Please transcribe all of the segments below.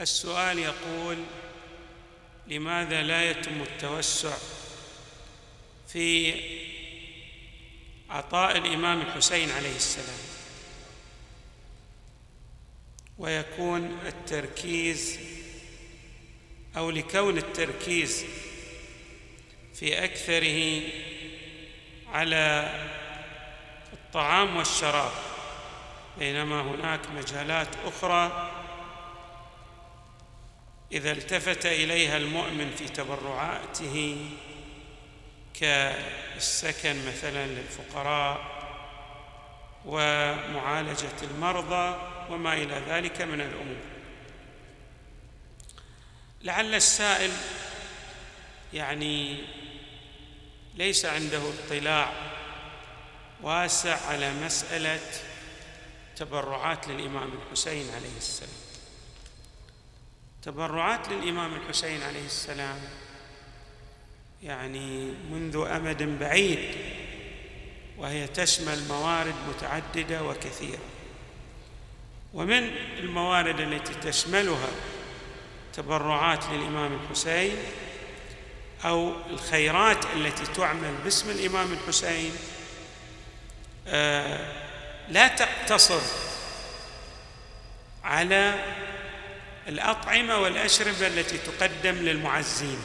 السؤال يقول لماذا لا يتم التوسع في عطاء الإمام الحسين عليه السلام؟ ويكون التركيز أو لكون التركيز في أكثره على الطعام والشراب بينما هناك مجالات أخرى إذا التفت إليها المؤمن في تبرعاته كالسكن مثلا للفقراء ومعالجة المرضى وما إلى ذلك من الأمور. لعل السائل يعني ليس عنده اطلاع واسع على مسألة تبرعات للإمام الحسين عليه السلام. تبرعات للإمام الحسين عليه السلام. يعني منذ أمد بعيد وهي تشمل موارد متعددة وكثيرة. ومن الموارد التي تشملها تبرعات للإمام الحسين أو الخيرات التي تعمل باسم الإمام الحسين آه، لا تقتصر على الأطعمة والأشربة التي تقدم للمعزين.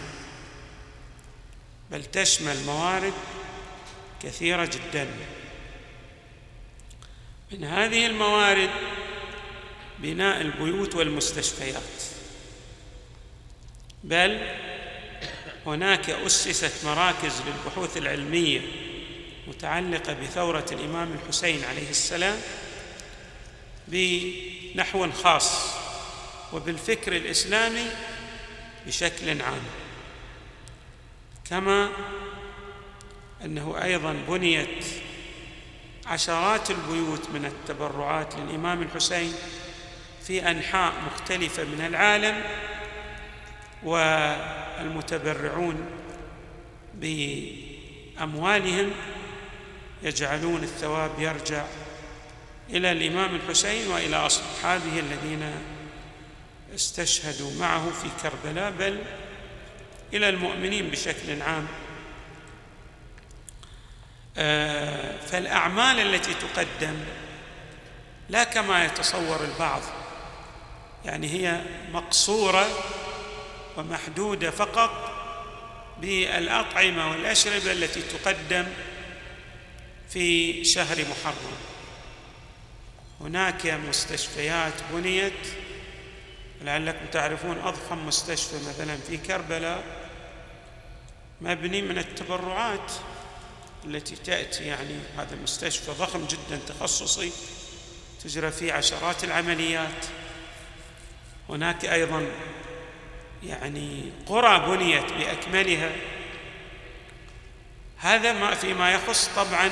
بل تشمل موارد كثيرة جدا. من هذه الموارد بناء البيوت والمستشفيات. بل هناك أسست مراكز للبحوث العلمية متعلقة بثورة الإمام الحسين عليه السلام بنحو خاص. وبالفكر الإسلامي بشكل عام. كما أنه أيضا بنيت عشرات البيوت من التبرعات للإمام الحسين في أنحاء مختلفة من العالم والمتبرعون بأموالهم يجعلون الثواب يرجع إلى الإمام الحسين وإلى أصحابه الذين استشهدوا معه في كربلاء بل إلى المؤمنين بشكل عام. آه، فالأعمال التي تقدم لا كما يتصور البعض يعني هي مقصورة ومحدودة فقط بالأطعمة والأشربة التي تقدم في شهر محرم. هناك مستشفيات بنيت لعلكم تعرفون أضخم مستشفى مثلا في كربلاء مبني من التبرعات التي تأتي يعني هذا مستشفى ضخم جدا تخصصي تجرى فيه عشرات العمليات. هناك أيضا يعني قرى بنيت بأكملها. هذا ما فيما يخص طبعا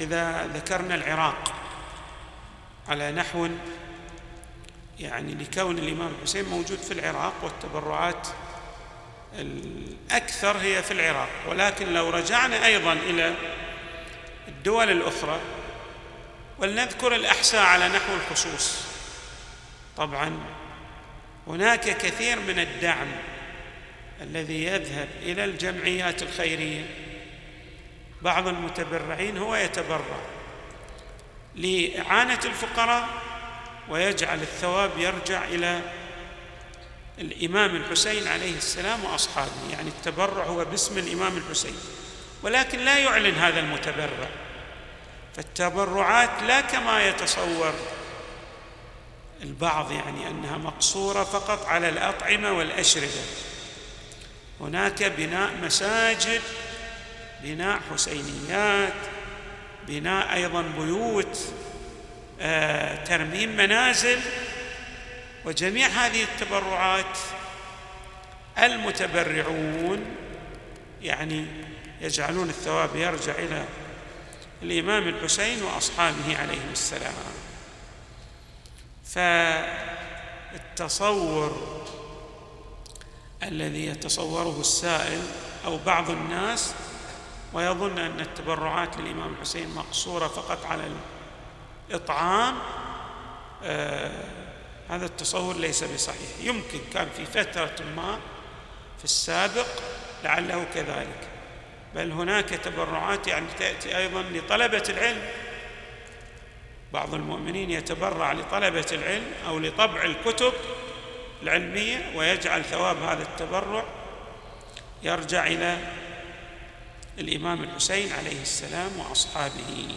إذا ذكرنا العراق على نحو يعني لكون الإمام الحسين موجود في العراق والتبرعات الأكثر هي في العراق. ولكن لو رجعنا أيضا إلى الدول الأخرى ولنذكر الأحساء على نحو الخصوص طبعا هناك كثير من الدعم الذي يذهب إلى الجمعيات الخيرية. بعض المتبرعين هو يتبرع لإعانة الفقراء ويجعل الثواب يرجع إلى الإمام الحسين عليه السلام وأصحابه يعني التبرع هو باسم الإمام الحسين. ولكن لا يعلن هذا المتبرع. فالتبرعات لا كما يتصور البعض يعني أنها مقصورة فقط على الأطعمة والأشربة. هناك بناء مساجد بناء حسينيات بناء أيضا بيوت. ترميم منازل وجميع هذه التبرعات المتبرعون يعني يجعلون الثواب يرجع إلى الإمام الحسين وأصحابه عليهم السلام. فالتصور الذي يتصوره السائل أو بعض الناس ويظن أن التبرعات للإمام الحسين مقصورة فقط على الاطعام آه هذا التصور ليس بصحيح. يمكن كان في فترة ما في السابق لعله كذلك. بل هناك تبرعات يعني تأتي أيضا لطلبة العلم. بعض المؤمنين يتبرع لطلبة العلم أو لطبع الكتب العلمية ويجعل ثواب هذا التبرع. يرجع إلى الإمام الحسين عليه السلام وأصحابه.